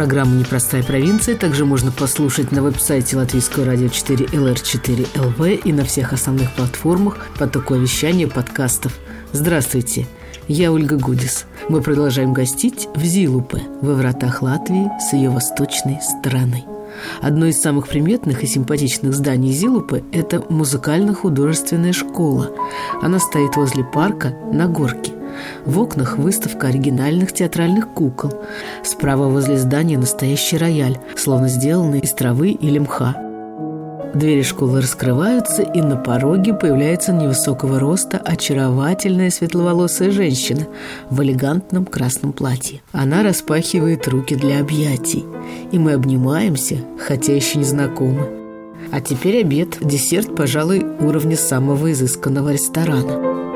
Программу «Непростая провинция» также можно послушать на веб-сайте Латвийского радио 4 LR4 LV и на всех основных платформах потока вещания подкастов. Здравствуйте, я Ольга Гудис. Мы продолжаем гостить в Зилупе, во вратах Латвии с ее восточной стороной. Одно из самых приметных и симпатичных зданий Зилупы – это музыкально-художественная школа. Она стоит возле парка на горке. В окнах выставка оригинальных театральных кукол. Справа возле здания настоящий рояль, словно сделанный из травы или мха. Двери школы раскрываются, и на пороге появляется невысокого роста очаровательная светловолосая женщина в элегантном красном платье. Она распахивает руки для объятий, и мы обнимаемся, хотя еще не знакомы. А теперь обед, десерт, пожалуй, уровня самого изысканного ресторана.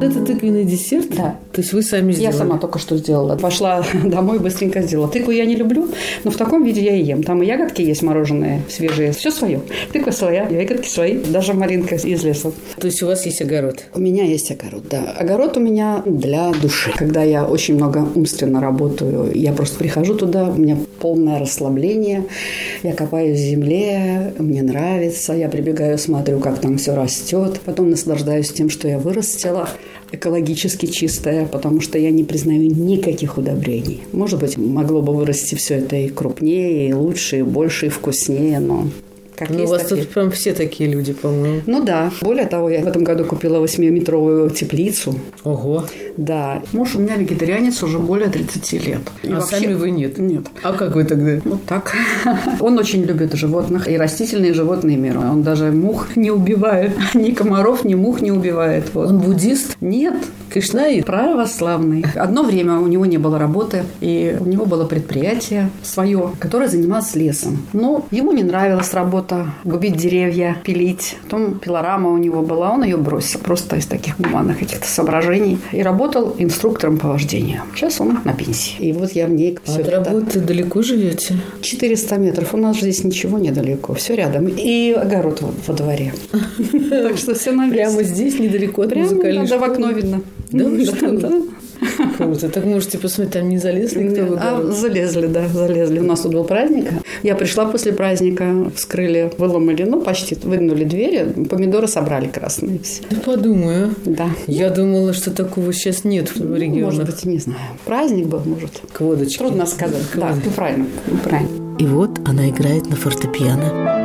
Это тыквенный десерт? Да. То есть вы сами сделали? Я сама только что сделала. Пошла домой, быстренько сделала. Тыкву я не люблю, но в таком виде я и ем. Там и ягодки есть мороженые свежие. Все свое. Тыква своя, ягодки свои. Даже малинка из леса. То есть у вас есть огород? У меня есть огород, да. Огород у меня для души. Когда я очень много умственно работаю, я просто прихожу туда, у меня полное расслабление. Я копаюсь в земле, мне нравится. Я прибегаю, смотрю, как там все растет. Потом наслаждаюсь тем, что я вырастила экологически чистая, потому что я не признаю никаких удобрений. Может быть, могло бы вырасти все это и крупнее, и лучше, и больше, и вкуснее, но как ну, у вас такие. тут прям все такие люди, по-моему. Ну да. Более того, я в этом году купила 8-метровую теплицу. Ого. Да. Муж у меня вегетарианец уже более 30 лет. И а вообще... сами вы нет? Нет. А как вы тогда? Вот так. Он очень любит животных и растительные, и животные миры. Он даже мух не убивает. Ни комаров, ни мух не убивает. Вот. Он буддист? Нет. Кришнаит? Православный. Одно время у него не было работы, и у него было предприятие свое, которое занималось лесом. Но ему не нравилась работа работа, губить деревья, пилить. Потом пилорама у него была, он ее бросил просто из таких гуманных каких-то соображений. И работал инструктором по вождению. Сейчас он на пенсии. И вот я в ней а все от работы далеко живете? 400 метров. У нас здесь ничего недалеко. Все рядом. И огород во дворе. Так что все на Прямо здесь, недалеко от школы? в окно видно. Да, что? Круто. Так можете посмотреть, там не залезли кто А, залезли, да, залезли. У нас тут был праздник. Я пришла после праздника, вскрыли, выломали, ну, почти выгнули двери, помидоры собрали красные все. Да подумаю. Да. Я думала, что такого сейчас нет в регионах. Может быть, не знаю. Праздник был, может. К водочке. Трудно сказать. Да, правильно, правильно. И вот она играет на фортепиано.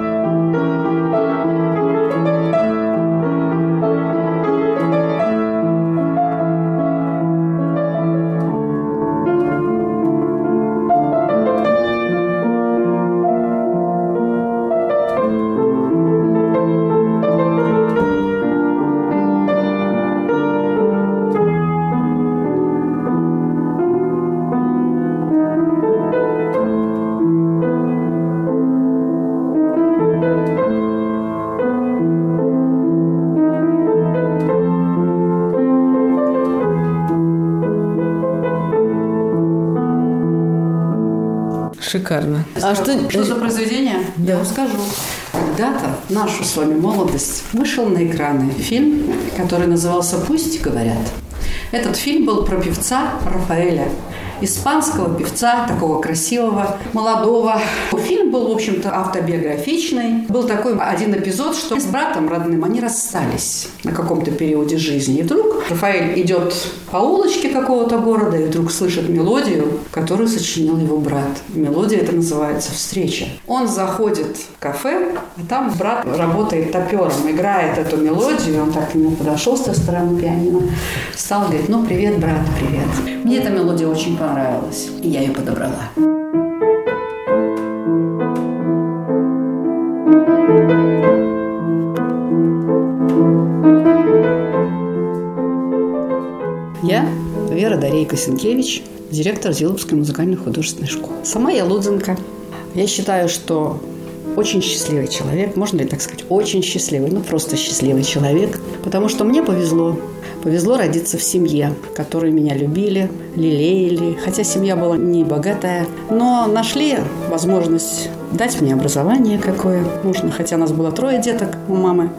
Шикарно. А что, что за произведение? Да. Я вам скажу. Когда-то нашу с вами молодость вышел на экраны фильм, который назывался «Пусть говорят». Этот фильм был про певца Рафаэля испанского певца, такого красивого, молодого. Фильм был, в общем-то, автобиографичный. Был такой один эпизод, что с братом родным они расстались на каком-то периоде жизни. И вдруг Рафаэль идет по улочке какого-то города и вдруг слышит мелодию, которую сочинил его брат. Мелодия это называется «Встреча». Он заходит в кафе, а там брат работает топером, играет эту мелодию. Он так к нему подошел с той стороны пианино, стал говорить, ну, привет, брат, привет. Мне эта мелодия очень понравилась, и я ее подобрала. Вера Дарейка Сенкевич, директор Зиловской музыкальной художественной школы. Сама я лудзенка. Я считаю, что очень счастливый человек, можно ли так сказать, очень счастливый, ну просто счастливый человек, потому что мне повезло. Повезло родиться в семье, которые меня любили, лелеяли. Хотя семья была не богатая, но нашли возможность дать мне образование какое нужно. Хотя нас было трое деток у мамы.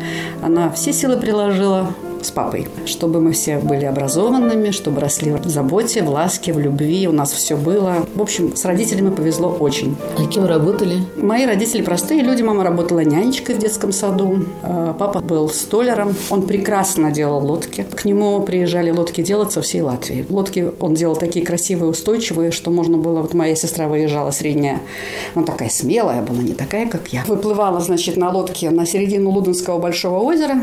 Она все силы приложила, с папой, чтобы мы все были образованными, чтобы росли в заботе, в ласке, в любви. У нас все было. В общем, с родителями повезло очень. А кем работали? Мои родители простые люди. Мама работала нянечкой в детском саду. А папа был столером. Он прекрасно делал лодки. К нему приезжали лодки делать со всей Латвии. Лодки он делал такие красивые, устойчивые, что можно было... Вот моя сестра выезжала средняя, ну такая смелая была, не такая, как я. Выплывала, значит, на лодке на середину Луденского большого озера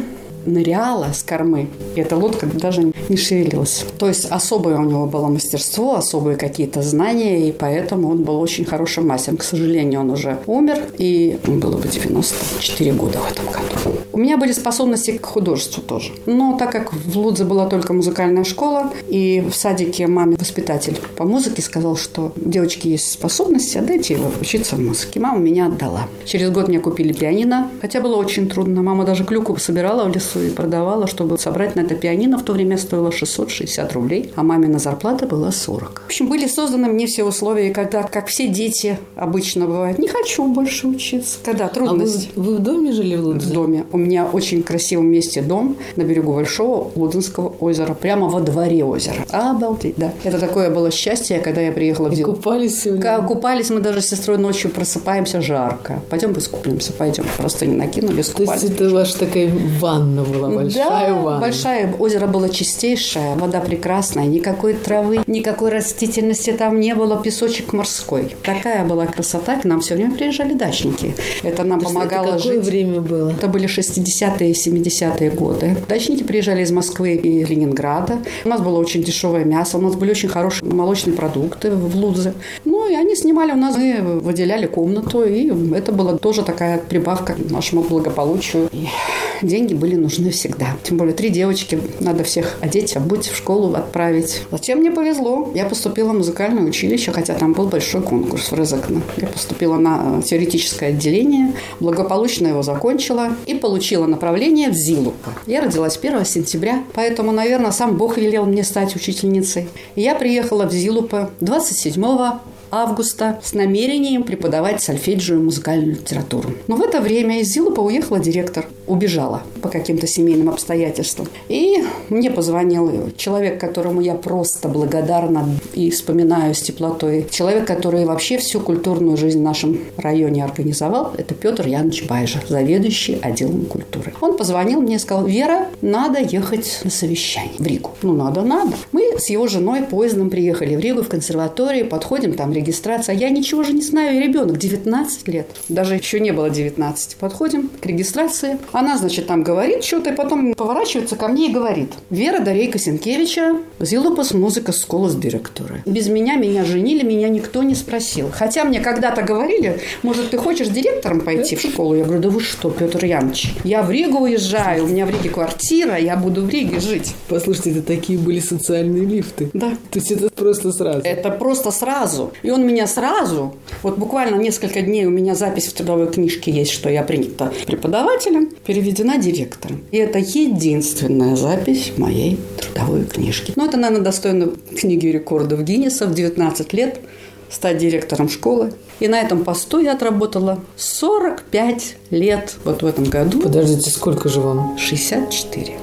ныряла с кормы, и эта лодка даже не шевелилась. То есть особое у него было мастерство, особые какие-то знания, и поэтому он был очень хорошим мастером. К сожалению, он уже умер, и было бы 94 года в этом году. У меня были способности к художеству тоже. Но так как в Лудзе была только музыкальная школа, и в садике маме воспитатель по музыке сказал, что девочки есть способности, отдайте его учиться в музыке. Мама меня отдала. Через год мне купили пианино, хотя было очень трудно. Мама даже клюку собирала в лесу и продавала, чтобы собрать на это пианино. В то время стоило 660 рублей, а мамина зарплата была 40. В общем, были созданы мне все условия, когда, как все дети обычно бывает, не хочу больше учиться. Когда трудности. А вы, вы в доме жили в Лудзе? В доме. У меня очень красивом месте дом на берегу Большого Лудинского озера, прямо во дворе озера. Обалдеть, да. Это такое было счастье, когда я приехала в И купались сегодня? Купались мы даже с сестрой ночью, просыпаемся жарко. Пойдем искупаемся, пойдем. Просто не накинули, То есть это ваша такая ванна была большая да, ванна. большая. Озеро было чистейшее, вода прекрасная, никакой травы, никакой растительности там не было, песочек морской. Такая была красота, к нам все время приезжали дачники. Это нам То помогало это какое жить. время было? Это были 60-е и 70-е годы. Дачники приезжали из Москвы и Ленинграда. У нас было очень дешевое мясо, у нас были очень хорошие молочные продукты в Лудзе. Ну, и они снимали у нас, мы выделяли комнату, и это была тоже такая прибавка к нашему благополучию. И деньги были нужны всегда. Тем более три девочки, надо всех одеть, обуть, в школу отправить. Зачем мне повезло? Я поступила в музыкальное училище, хотя там был большой конкурс в Резакне. Я поступила на э, теоретическое отделение, благополучно его закончила и получила направление в Зилупа. Я родилась 1 сентября, поэтому, наверное, сам Бог велел мне стать учительницей. И я приехала в Зилупа 27 августа с намерением преподавать сольфеджио музыкальную литературу. Но в это время из Зилупа уехала директор, убежала по каким-то семейным обстоятельствам. И мне позвонил человек, которому я просто благодарна и вспоминаю с теплотой. Человек, который вообще всю культурную жизнь в нашем районе организовал, это Петр Янович Байжер, заведующий отделом культуры. Он позвонил мне и сказал, Вера, надо ехать на совещание в Ригу. Ну, надо, надо. Мы с его женой поездом приехали в Ригу, в консерваторию, подходим, там регистрация. Я ничего же не знаю, и ребенок 19 лет. Даже еще не было 19. Подходим к регистрации. Она, значит, там говорит что-то, и потом поворачивается ко мне и говорит. Вера Дарейка Сенкевича, Зилупас музыка с директора. Без меня меня женили, меня никто не спросил. Хотя мне когда-то говорили, может, ты хочешь директором пойти в школу? Я говорю, да вы что, Петр Янович, я в Ригу уезжаю, у меня в Риге квартира, я буду в Риге жить. Послушайте, это такие были социальные лифты. Да. То есть это просто сразу. Это просто сразу. И он меня сразу, вот буквально несколько дней у меня запись в трудовой книжке есть, что я принята преподавателем, переведена директором. И это единственная запись в моей трудовой книжке. Ну, это, наверное, достойно книги рекордов Гиннеса в 19 лет стать директором школы. И на этом посту я отработала 45 лет вот в этом году. Подождите, сколько же вам? 64.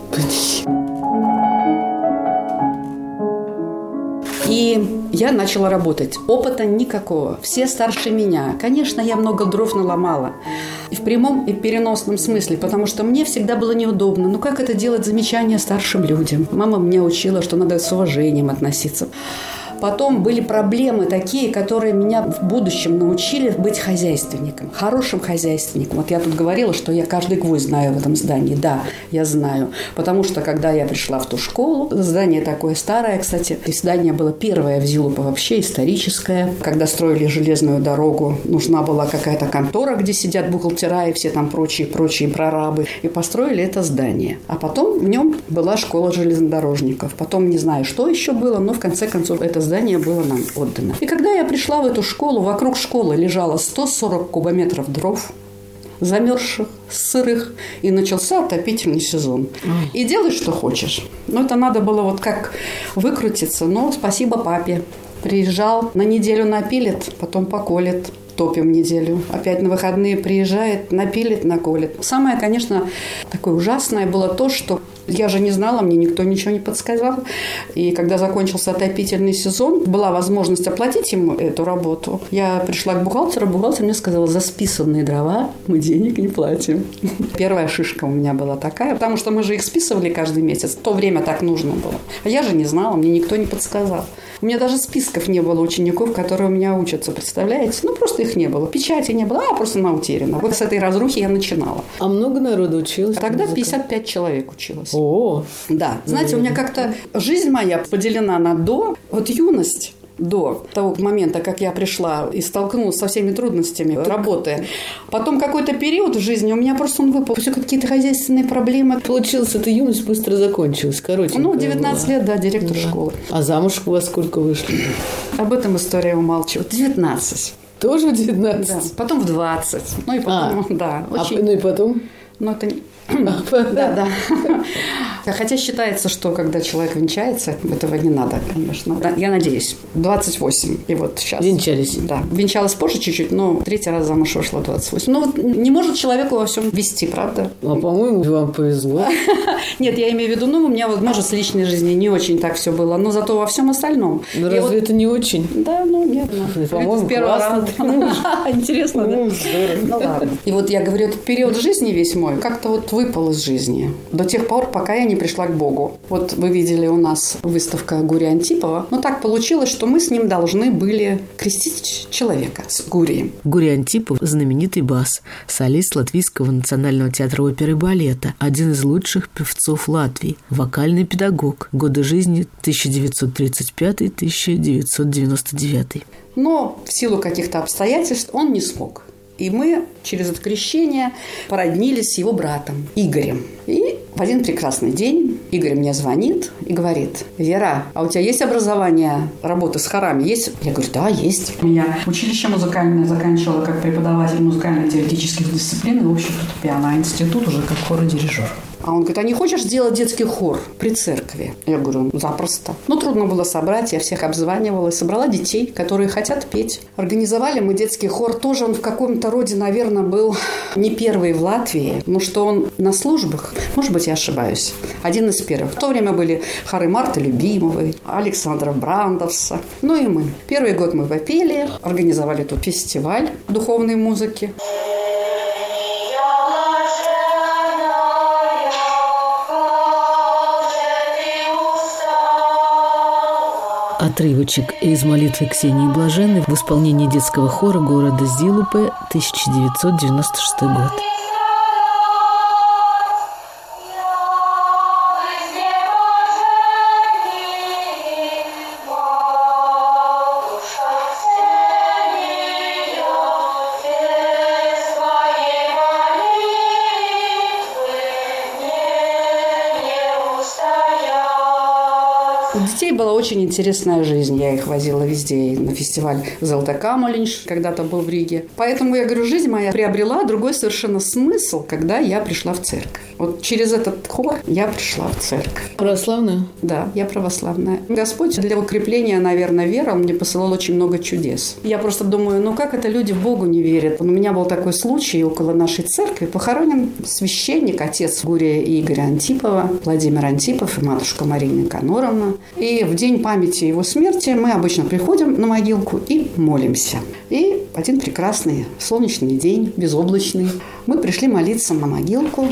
И я начала работать. Опыта никакого. Все старше меня. Конечно, я много дров наломала. И в прямом и переносном смысле, потому что мне всегда было неудобно. Ну как это делать замечания старшим людям? Мама меня учила, что надо с уважением относиться. Потом были проблемы такие, которые меня в будущем научили быть хозяйственником, хорошим хозяйственником. Вот я тут говорила, что я каждый гвоздь знаю в этом здании. Да, я знаю. Потому что, когда я пришла в ту школу, здание такое старое, кстати, и здание было первое в Зилупе вообще, историческое. Когда строили железную дорогу, нужна была какая-то контора, где сидят бухгалтера и все там прочие-прочие прорабы. И построили это здание. А потом в нем была школа железнодорожников. Потом не знаю, что еще было, но в конце концов это здание было нам отдано. И когда я пришла в эту школу, вокруг школы лежало 140 кубометров дров, замерзших, сырых, и начался отопительный сезон. И делай, что хочешь. Но это надо было вот как выкрутиться. Но спасибо папе. Приезжал, на неделю напилит, потом поколет топим неделю. Опять на выходные приезжает, напилит, наколет. Самое, конечно, такое ужасное было то, что я же не знала, мне никто ничего не подсказал. И когда закончился отопительный сезон, была возможность оплатить ему эту работу. Я пришла к бухгалтеру, бухгалтер мне сказала, за списанные дрова мы денег не платим. Первая шишка у меня была такая, потому что мы же их списывали каждый месяц. В то время так нужно было. А я же не знала, мне никто не подсказал. У меня даже списков не было учеников, которые у меня учатся, представляете? Ну, просто их не было. Печати не было, а просто она утеряна. Вот с этой разрухи я начинала. А много народу училось? Тогда 55 человек училось. О, Да. Знаете, у меня как-то жизнь моя поделена на до, вот юность до того момента, как я пришла и столкнулась со всеми трудностями работы. Потом какой-то период в жизни у меня просто он выпал. Все какие-то хозяйственные проблемы. получилось, эта юность быстро закончилась, короче. Ну, 19 лет, да, директор Да. школы. А замуж у вас сколько вышли? Об этом история умалчивает. 19. Тоже в 19? Да. Потом в 20. Ну и потом, да, А, очень... ну и потом? Ну, это... Да, да. Хотя считается, что когда человек венчается, этого не надо, конечно. Я надеюсь. 28. И вот сейчас. Венчались. Да. Венчалась позже чуть-чуть, но третий раз замуж вышла 28. Ну, вот не может человеку во всем вести, правда? А, по-моему, вам повезло. Нет, я имею в виду, ну, у меня вот, может, с личной жизни не очень так все было, но зато во всем остальном. Ну, разве это не очень? Да, ну, нет. ну, По-моему, первого раза. Интересно, да? Ну. Ну ладно. И вот я говорю, этот период жизни весь мой как-то вот выпал из жизни. До тех пор, пока я не пришла к Богу. Вот вы видели у нас выставка Гурия Антипова. Но так получилось, что мы с ним должны были крестить человека с Гурием. Гурий Антипов – знаменитый бас, солист Латвийского национального театра оперы и балета, один из лучших певцов Латвии, вокальный педагог, годы жизни 1935-1999. Но в силу каких-то обстоятельств он не смог. И мы через это крещение породнились с его братом Игорем. И в один прекрасный день Игорь мне звонит и говорит, Вера, а у тебя есть образование работы с хорами? Есть? Я говорю, да, есть. Я училище музыкальное заканчивала как преподаватель музыкально-теоретических дисциплин и общего фортепиано, а институт уже как хородирижер. А он говорит, а не хочешь сделать детский хор при церкви? Я говорю, «Ну, запросто. Ну, трудно было собрать, я всех обзванивала и собрала детей, которые хотят петь. Организовали мы детский хор. Тоже он в каком-то роде, наверное, был не первый в Латвии, но что он на службах, может быть, я ошибаюсь, один из первых. В то время были хоры Марты Любимовой, Александра Брандовса, ну и мы. Первый год мы попели, организовали тут фестиваль духовной музыки. Отрывочек из молитвы Ксении Блаженной в исполнении детского хора города Зилупе, 1996 год. У детей была очень интересная жизнь. Я их возила везде. На фестиваль Золотокамолинш когда-то был в Риге. Поэтому, я говорю, жизнь моя приобрела другой совершенно смысл, когда я пришла в церковь. Вот через этот хор я пришла в церковь. Православная? Да, я православная. Господь для укрепления, наверное, веры, Он мне посылал очень много чудес. Я просто думаю, ну как это люди в Богу не верят? У меня был такой случай около нашей церкви. Похоронен священник, отец Гурия Игоря Антипова, Владимир Антипов и матушка Марина Никаноровна. И в день памяти его смерти мы обычно приходим на могилку и молимся. И один прекрасный солнечный день, безоблачный, мы пришли молиться на могилку.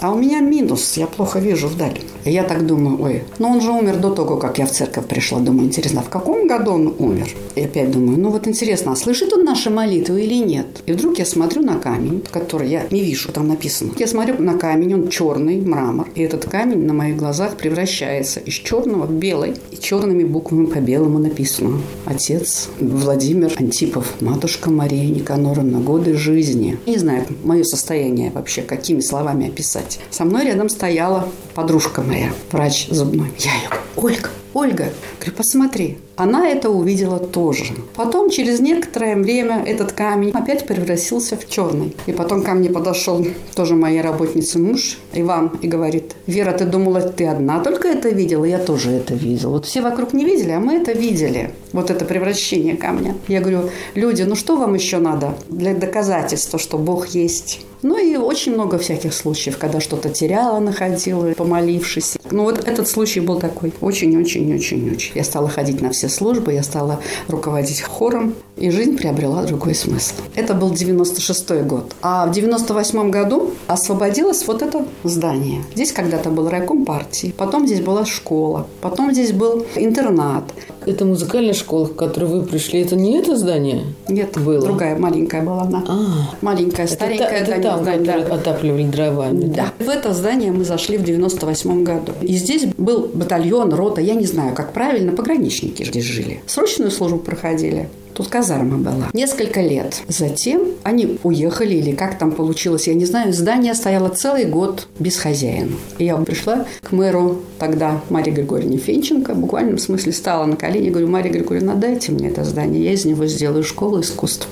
А у меня минус, я плохо вижу вдаль. И я так думаю, ой, ну он же умер до того, как я в церковь пришла. Думаю, интересно, в каком году он умер? И опять думаю, ну вот интересно, а слышит он наши молитвы или нет? И вдруг я смотрю на камень, который я не вижу, там написано. Я смотрю на камень, он черный, мрамор. И этот камень на моих глазах превращается из черного в белый. И черными буквами по белому написано. Отец Владимир Антипов, матушка Мария Никаноровна, годы жизни. Не знаю, мое состояние вообще, какими словами описать. Со мной рядом стояла подружка моя, врач зубной. Я ее, Ольга, Ольга, Говорю, посмотри. Она это увидела тоже. Потом, через некоторое время, этот камень опять превратился в черный. И потом ко мне подошел тоже моя работница муж, Иван, и говорит, Вера, ты думала, ты одна только это видела? Я тоже это видела. Вот все вокруг не видели, а мы это видели. Вот это превращение камня. Я говорю, люди, ну что вам еще надо для доказательства, что Бог есть? Ну и очень много всяких случаев, когда что-то теряла, находила, помолившись. Ну вот этот случай был такой. Очень-очень-очень-очень. Я стала ходить на все службы, я стала руководить хором, и жизнь приобрела другой смысл. Это был 96 год. А в 98 году освободилось вот это здание. Здесь когда-то был райком партии, потом здесь была школа, потом здесь был интернат. Это музыкальная школа, в которую вы пришли, это не это здание? Нет, было. другая маленькая была она. А, маленькая, это старенькая. Та, это там, здание, да. отапливали дровами. Да. да. В это здание мы зашли в 98 году. И здесь был батальон, рота, я не знаю, как правильно, пограничники здесь жили. Срочную службу проходили. Тут казарма была. Несколько лет. Затем они уехали, или как там получилось, я не знаю. Здание стояло целый год без хозяина. И я пришла к мэру тогда, Марии Григорьевне Фенченко, в буквальном смысле стала на колени, говорю, Мария Григорьевна, дайте мне это здание, я из него сделаю школу искусств.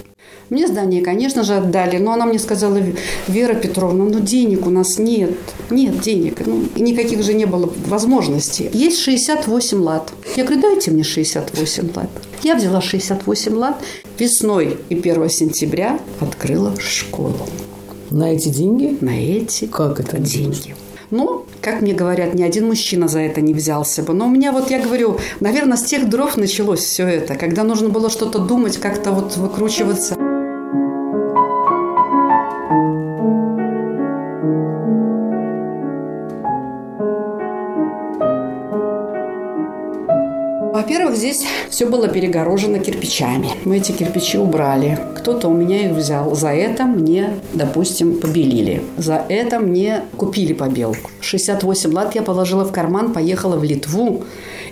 Мне здание, конечно же, отдали, но она мне сказала, Вера Петровна, ну денег у нас нет, нет денег, ну, никаких же не было возможностей. Есть 68 лат. Я говорю, дайте мне 68 лат. Я взяла 68 лат, весной и 1 сентября открыла школу. На эти деньги? На эти как это деньги. Ну, как мне говорят, ни один мужчина за это не взялся бы. Но у меня вот, я говорю, наверное, с тех дров началось все это, когда нужно было что-то думать, как-то вот выкручиваться. Во-первых, здесь все было перегорожено кирпичами. Мы эти кирпичи убрали. Кто-то у меня их взял. За это мне, допустим, побелили. За это мне купили побелку. 68 лат я положила в карман, поехала в Литву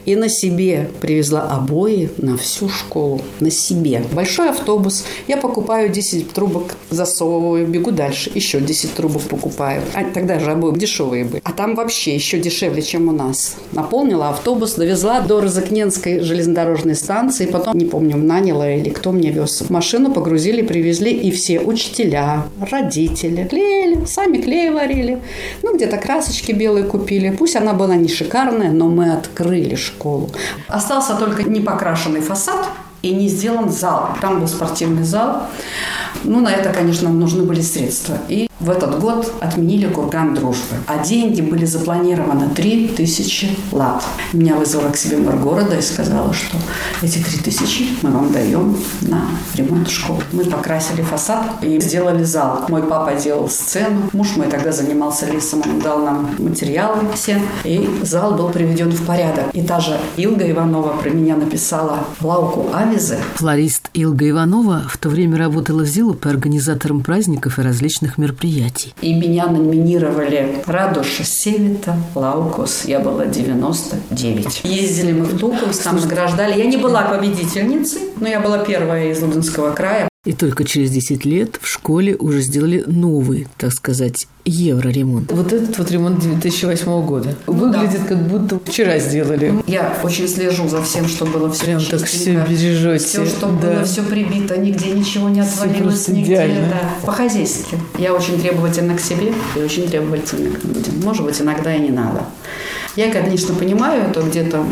и на себе привезла обои на всю школу. На себе. Большой автобус. Я покупаю 10 трубок, засовываю, бегу дальше. Еще 10 трубок покупаю. А тогда же обои дешевые были. А там вообще еще дешевле, чем у нас. Наполнила автобус, довезла до Розыкненской железнодорожной станции. Потом, не помню, наняла или кто мне вез. Машину погрузили, привезли. И все учителя, родители клеили, сами клей варили. Ну, где-то красочки белые купили. Пусть она была не шикарная, но мы открыли школу. Остался только непокрашенный фасад и не сделан зал. Там был спортивный зал. Ну, на это, конечно, нужны были средства. И в этот год отменили курган дружбы. А деньги были запланированы 3000 лат. Меня вызвала к себе мэр города и сказала, что эти 3000 мы вам даем на ремонт школы. Мы покрасили фасад и сделали зал. Мой папа делал сцену. Муж мой тогда занимался лесом, он дал нам материалы все. И зал был приведен в порядок. И та же Илга Иванова про меня написала Lauku Avīzē. Флорист Илга Иванова в то время работала в Зилупе организатором праздников и различных мероприятий. И меня номинировали Radoša sieviete laukos. Я была 99. Ездили мы в Тукумс, там награждали. Я не была победительницей, но я была первая из Лудзинского края. И только через 10 лет в школе уже сделали новый, так сказать, евроремонт. Вот этот вот ремонт 2008 года. Ну, Выглядит, да. как будто вчера сделали. Я очень слежу за всем, что было все Прям так все бережете. Все, что да. было, все прибито, нигде ничего не отвалилось, нигде. Идеально. Да. По-хозяйски. Я очень требовательна к себе и очень требовательна к людям. Может быть, иногда и не надо. Я, конечно, понимаю это где-то,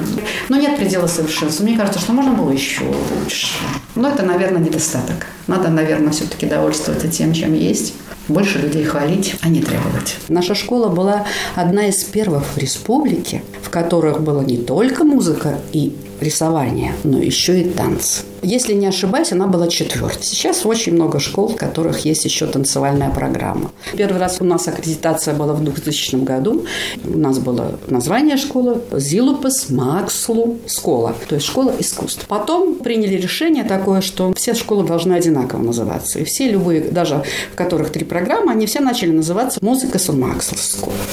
но нет предела совершенства. Мне кажется, что можно было еще лучше. Но это, наверное, недостаток. Надо, наверное, все-таки довольствоваться тем, чем есть. Больше людей хвалить, а не требовать. Наша школа была одна из первых в республике, в которых была не только музыка и рисование, но еще и танцы. Если не ошибаюсь, она была четвертой. Сейчас очень много школ, в которых есть еще танцевальная программа. Первый раз у нас аккредитация была в 2000 году. У нас было название школы Зилупас Макслу Школа, то есть школа искусств. Потом приняли решение такое, что все школы должны одинаково называться. И все любые, даже в которых три программы, они все начали называться Музыка Сон Максл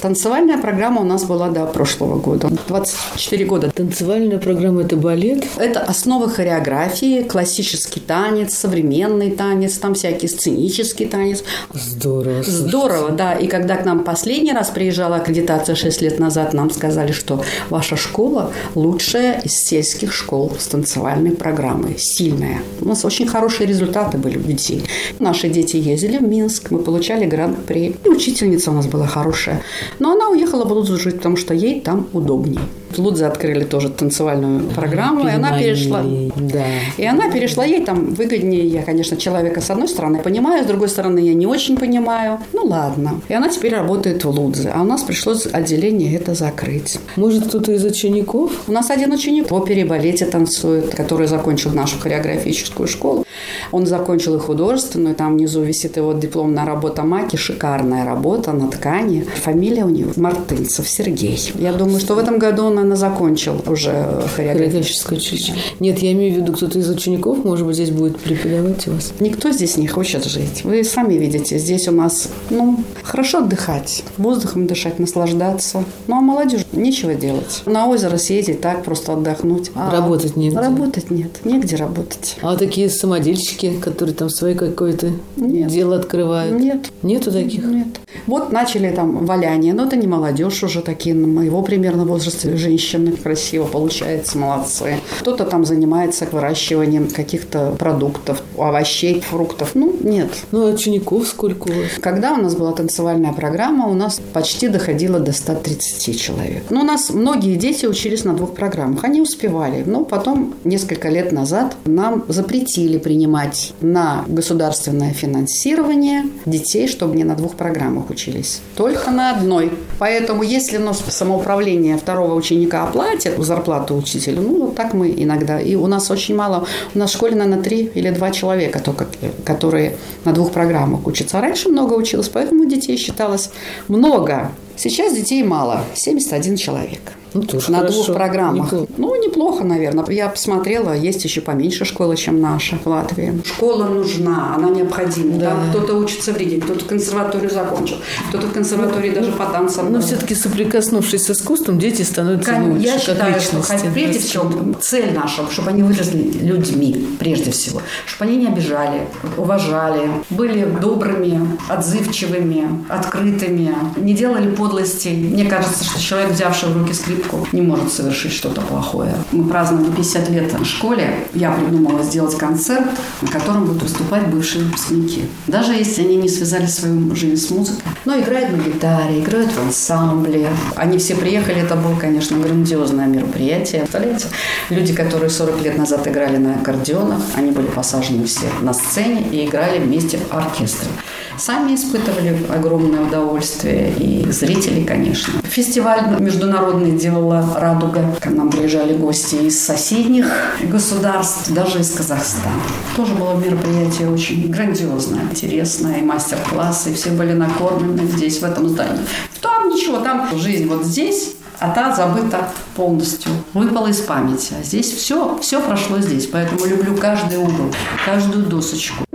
Танцевальная программа у нас была до прошлого года. 24 года. Танцевальная программа – это балет? Это основа хореографии, классический танец, современный танец, там всякий сценический танец. Здорово. Здорово, да. И когда к нам последний раз приезжала аккредитация 6 лет назад, нам сказали, что ваша школа лучшая из сельских школ с танцевальной программой, сильная. У нас очень хорошие результаты были у детей. Наши дети ездили в Минск, мы получали гран-при. И учительница у нас была хорошая. Но она уехала в Лудзу жить, потому что ей там удобнее. В Лудзе открыли тоже танцевальную программу, и она перешла. Да. И она перешла, ей там выгоднее. Я, конечно, человека с одной стороны понимаю, с другой стороны я не очень понимаю. Ну ладно. И она теперь работает в Лудзе. А у нас пришлось отделение это закрыть. Может, кто-то из учеников? У нас один ученик в опере и балете танцует, который закончил нашу хореографическую школу. Он закончил и художественную, там внизу висит его дипломная работа Маки, шикарная работа на ткани. Фамилия у него Мартынцев Сергей. Я думаю, что в этом году он, наверное, закончил уже Хореографическое училище. Нет, я имею в виду, кто-то из учеников, может быть, здесь будет преподавать у вас. Никто здесь не хочет жить. Вы сами видите, здесь у нас, ну, хорошо отдыхать, воздухом дышать, наслаждаться. Ну, а молодежь нечего делать. На озеро съездить, так просто отдохнуть. А Работать негде. Работать нет, негде работать. А такие самодельщики, которые там свои какое-то Нет. дело открывают? Нет. Нету таких? Нет. Вот начали там валяние, но это не молодежь уже такие, на моего примерно возраста женщины. Красиво получается, молодцы. Кто-то там занимается выращиванием каких-то продуктов, овощей, фруктов. Ну, нет. Ну, а учеников сколько у вас? Когда у нас была танцевальная программа, у нас почти доходило до 130 человек. Но у нас многие дети учились на двух программах. Они успевали. Но потом, несколько лет назад, нам запретили принимать на государственное финансирование детей, чтобы не на двух программах учились. Только на одной. Поэтому, если у нас самоуправление второго ученика оплатит зарплату учителю, ну, вот так мы иногда. И у нас очень мало. У нас в школе, наверное, три или два человека только, которые на двух программах учатся. А раньше много училось, поэтому детей считалось много. Сейчас детей мало, 71 человек. Ну, тоже на хорошо. двух программах. Неплохо. Ну, неплохо, наверное. Я посмотрела, есть еще поменьше школы, чем наша в Латвии. Школа нужна, она необходима. Да. Там кто-то учится в Риге, кто-то консерваторию закончил, кто-то в консерватории даже по танцам. Но все-таки соприкоснувшись с искусством, дети становятся Кон- лучше, Я как считаю, что личности. хоть прежде всего цель наша, чтобы они выросли людьми, прежде всего. Чтобы они не обижали, уважали, были добрыми, отзывчивыми, открытыми, не делали подлостей. Мне кажется, что человек, взявший в руки скрипку, не может совершить что-то плохое. Мы праздновали 50 лет в школе. Я придумала сделать концерт, на котором будут выступать бывшие выпускники. Даже если они не связали свою жизнь с музыкой. Но играют на гитаре, играют в ансамбле. Они все приехали, это было, конечно, грандиозное мероприятие. Представляете? Люди, которые 40 лет назад играли на аккордеонах, они были посажены все на сцене и играли вместе в оркестре. Сами испытывали огромное удовольствие и зрители, конечно. Фестиваль международный делала «Радуга». К нам приезжали гости из соседних государств, даже из Казахстана. Тоже было мероприятие очень грандиозное, интересное, и мастер-классы, и все были накормлены здесь, в этом здании. Там ничего, там жизнь вот здесь, а та забыта полностью, выпала из памяти. А здесь все, все прошло здесь, поэтому люблю каждый угол, каждую досочку.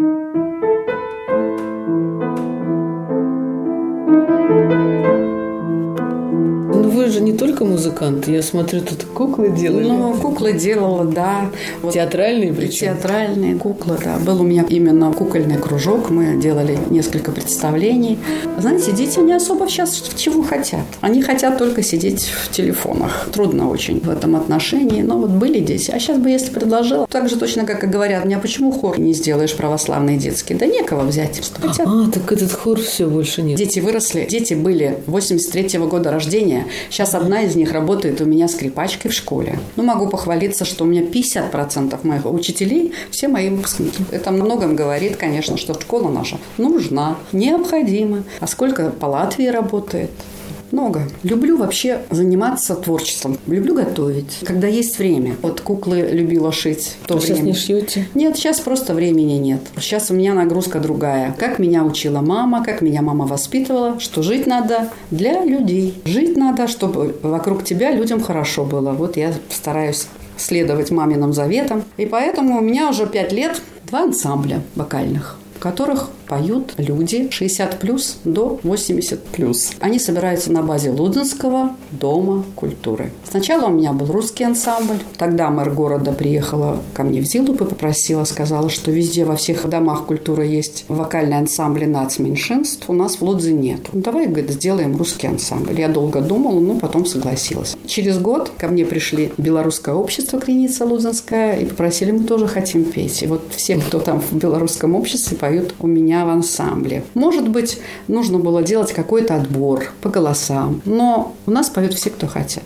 Только музыкант, я смотрю, тут куклы делали. Ну, куклы делала, да. Вот Театральные причем. Театральные куклы, да. Был у меня именно кукольный кружок. Мы делали несколько представлений. Знаете, дети не особо сейчас чего хотят. Они хотят только сидеть в телефонах. Трудно очень в этом отношении. Но вот были дети. А сейчас бы, если предложила, так же точно, как и говорят, мне, а почему хор не сделаешь православный детский? Да некого взять. Хотят. А, так этот хор все больше нет. Дети выросли. Дети были 83-го года рождения. Сейчас одна из них работает у меня скрипачкой в школе. Ну, могу похвалиться, что у меня 50% моих учителей все мои выпускники. Это многом говорит, конечно, что школа наша нужна, необходима. А сколько по Латвии работает? Много. Люблю вообще заниматься творчеством. Люблю готовить. Когда есть время. Вот куклы любила шить. То А сейчас время. не шьете? Нет, сейчас просто времени нет. Сейчас у меня нагрузка другая. Как меня учила мама, как меня мама воспитывала, что жить надо для людей. Жить надо, чтобы вокруг тебя людям хорошо было. Вот я стараюсь следовать маминым заветам. И поэтому у меня уже пять лет два ансамбля вокальных в которых поют люди 60 плюс до 80 плюс. Они собираются на базе Лудинского дома культуры. Сначала у меня был русский ансамбль. Тогда мэр города приехала ко мне в Зилуп и попросила, сказала, что везде во всех домах культуры есть вокальные ансамбли нацменьшинств. У нас в Лудзе нет. Ну, давай, говорит, сделаем русский ансамбль. Я долго думала, но потом согласилась. Через год ко мне пришли Белорусское общество Креница Лудзинская и попросили, мы тоже хотим петь. И вот все, кто там в Белорусском обществе, поют у меня в ансамбле. Может быть, нужно было делать какой-то отбор по голосам, но у нас поют все, кто хотят.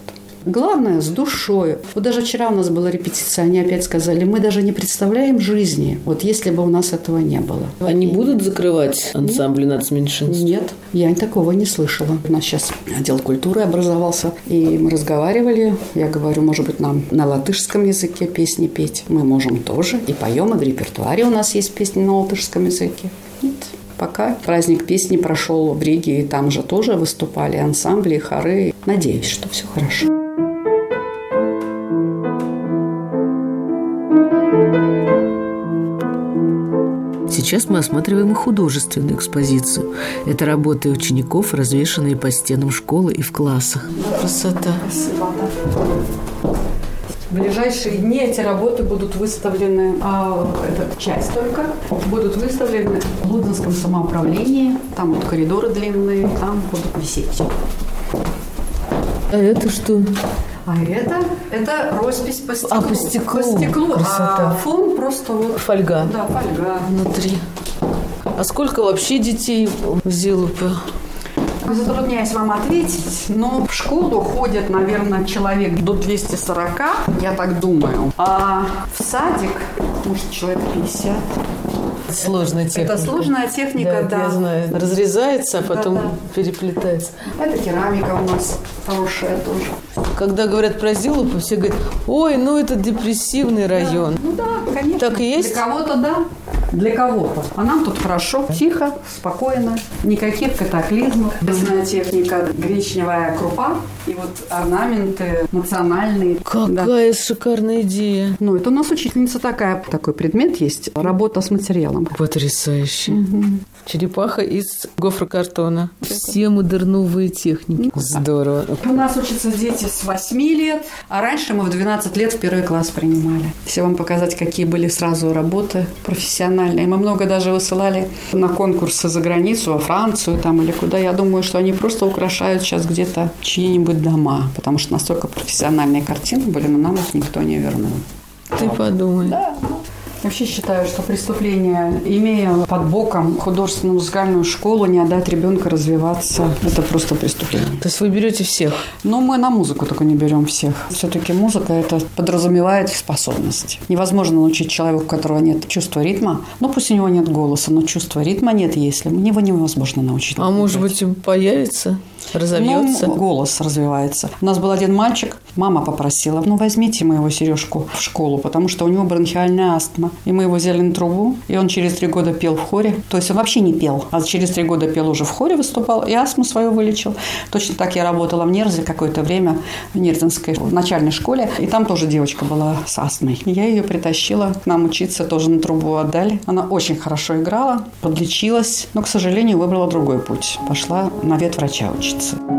Главное, с душой. Вот даже вчера у нас была репетиция, они опять сказали, мы даже не представляем жизни, вот если бы у нас этого не было. Они будут закрывать ансамбли нацменьшинств? Нет, я такого не слышала. У нас сейчас отдел культуры образовался, и мы разговаривали. Я говорю, может быть, нам на латышском языке песни петь. Мы можем тоже, и поем, и в репертуаре у нас есть песни на латышском языке. Пока праздник песни прошел в Риге, и там же тоже выступали ансамбли, хоры. Надеюсь, что все хорошо. Сейчас мы осматриваем и художественную экспозицию. Это работы учеников, развешанные по стенам школы и в классах. Красота. Спасибо. В ближайшие дни эти работы будут выставлены, а, это часть только, будут выставлены в Лудинском самоуправлении. Там вот коридоры длинные, там будут висеть. А это что? А это, это роспись по стеклу. А, по стеклу. По стеклу. Красота. А фон просто вот... Фольга. Да, фольга. Внутри. А сколько вообще детей в Зилупе? Затрудняюсь вам ответить, но в школу ходят, наверное, человек до 240, я так думаю. А в садик, может, человек 50. Сложная техника. Это сложная техника, да. да. Я знаю. Разрезается, а потом Да-да. переплетается. Это керамика у нас хорошая тоже. Когда говорят про Зилупу, все говорят, ой, ну это депрессивный район. Ну да, конечно. Так и есть? Для кого-то да, для кого-то. А нам тут хорошо, тихо, спокойно, никаких катаклизмов. Местная техника, гречневая крупа и вот орнаменты национальные. Да. Какая шикарная идея. Ну, это у нас учительница такая. Такой предмет есть. Работа с материалом. Потрясающе. Черепаха из гофрокартона. Все модерновые техники. Здорово. У нас учатся дети с 8 лет, а раньше мы в 12 лет в первый класс принимали. Все вам показать, какие были сразу работы профессиональные. Мы много даже высылали на конкурсы за границу, во Францию там или куда. Я думаю, что они просто украшают сейчас где-то чьи-нибудь дома, потому что настолько профессиональные картины были, но нам их никто не вернул. Ты подумай. Вообще считаю, что преступление, имея под боком художественную музыкальную школу, не отдать ребенка развиваться, это просто преступление. То есть вы берете всех? Но мы на музыку только не берем всех. Все-таки музыка это подразумевает способность. Невозможно научить человека, у которого нет чувства ритма. Ну, пусть у него нет голоса, но чувства ритма нет, если его невозможно научить. А может быть, появится? Разовьется? Ну, голос развивается. У нас был один мальчик, мама попросила, ну, возьмите моего Сережку в школу, потому что у него бронхиальная астма. И мы его взяли на трубу, и он через три года пел в хоре. То есть он вообще не пел, а через три года пел уже в хоре, выступал, и астму свою вылечил. Точно так я работала в Нерзе какое-то время, в Нерзинской в начальной школе, и там тоже девочка была с астмой. Я ее притащила к нам учиться, тоже на трубу отдали. Она очень хорошо играла, подлечилась, но, к сожалению, выбрала другой путь. Пошла на ветврача учиться.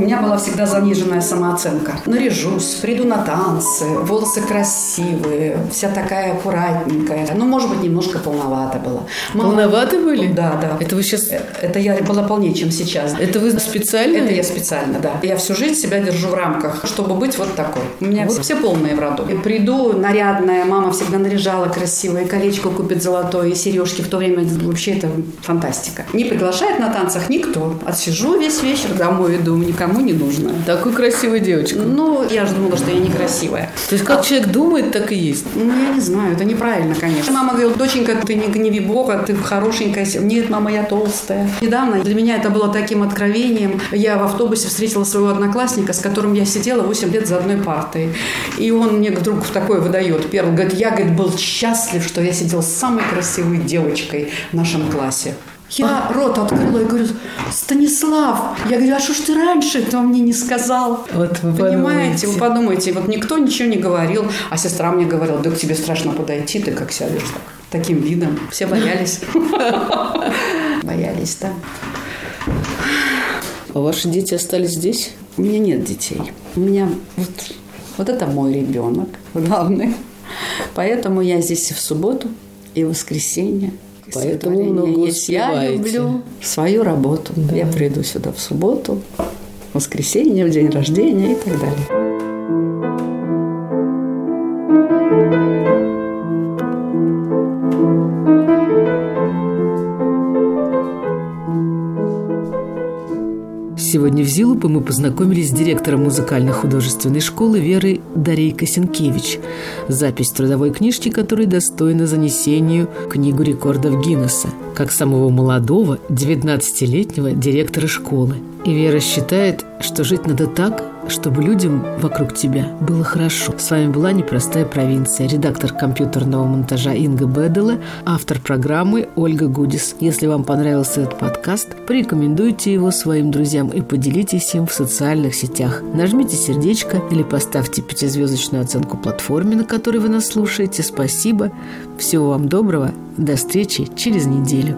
У меня была всегда заниженная самооценка. Наряжусь, приду на танцы, волосы красивые, вся такая аккуратненькая. Ну, может быть, немножко полновато было. Мама- Полноваты были? Да, да. Это вы сейчас... Это я была полнее, чем сейчас. Это вы специально? Это я специально, да. Я всю жизнь себя держу в рамках, чтобы быть вот такой. У меня все полные в роду. И приду нарядная, мама всегда наряжала красивое, колечко купит золотое, и сережки. В то время вообще это фантастика. Не приглашает на танцах никто. Отсижу весь вечер, домой иду, никому не нужно. Такой красивая девочка. Ну, я же думала, что я некрасивая. То есть как человек думает, так и есть. Ну, я не знаю, это неправильно, конечно. Мама говорила, доченька, ты не гневи Бога, ты хорошенькая. Нет, мама, я толстая. Недавно для меня это было таким откровением. Я в автобусе встретила своего одноклассника, с которым я сидела 8 лет за одной партой. И он мне вдруг такой выдает. Перл говорит, я, говорит, был счастлив, что я сидел с самой красивой девочкой в нашем классе. Я рот открыла и говорю, Станислав, я говорю, а что ж ты раньше этого мне не сказал? Вот вы Понимаете, подумайте. вы подумайте, вот никто ничего не говорил, а сестра мне говорила, да к тебе страшно подойти, ты как сядешь так, таким видом. Все боялись. Боялись, да. А ваши дети остались здесь? У меня нет детей. У меня вот, вот это мой ребенок главный. Поэтому я здесь и в субботу, и в воскресенье. Поэтому много есть. Я люблю свою работу. Я приду сюда в субботу, в воскресенье, в день рождения и так далее. Сегодня в Зилупе мы познакомились с директором музыкально-художественной школы Верой Дарей Косенкевич. Запись трудовой книжки, которой достойна занесению Книгу рекордов Гиннесса, как самого молодого, 19-летнего директора школы. И Вера считает, что жить надо так, чтобы людям вокруг тебя было хорошо. С вами была «Непростая провинция», редактор компьютерного монтажа Инга Бедела, автор программы Ольга Гудис. Если вам понравился этот подкаст, порекомендуйте его своим друзьям и поделитесь им в социальных сетях. Нажмите сердечко или поставьте пятизвездочную оценку платформе, на которой вы нас слушаете. Спасибо. Всего вам доброго. До встречи через неделю.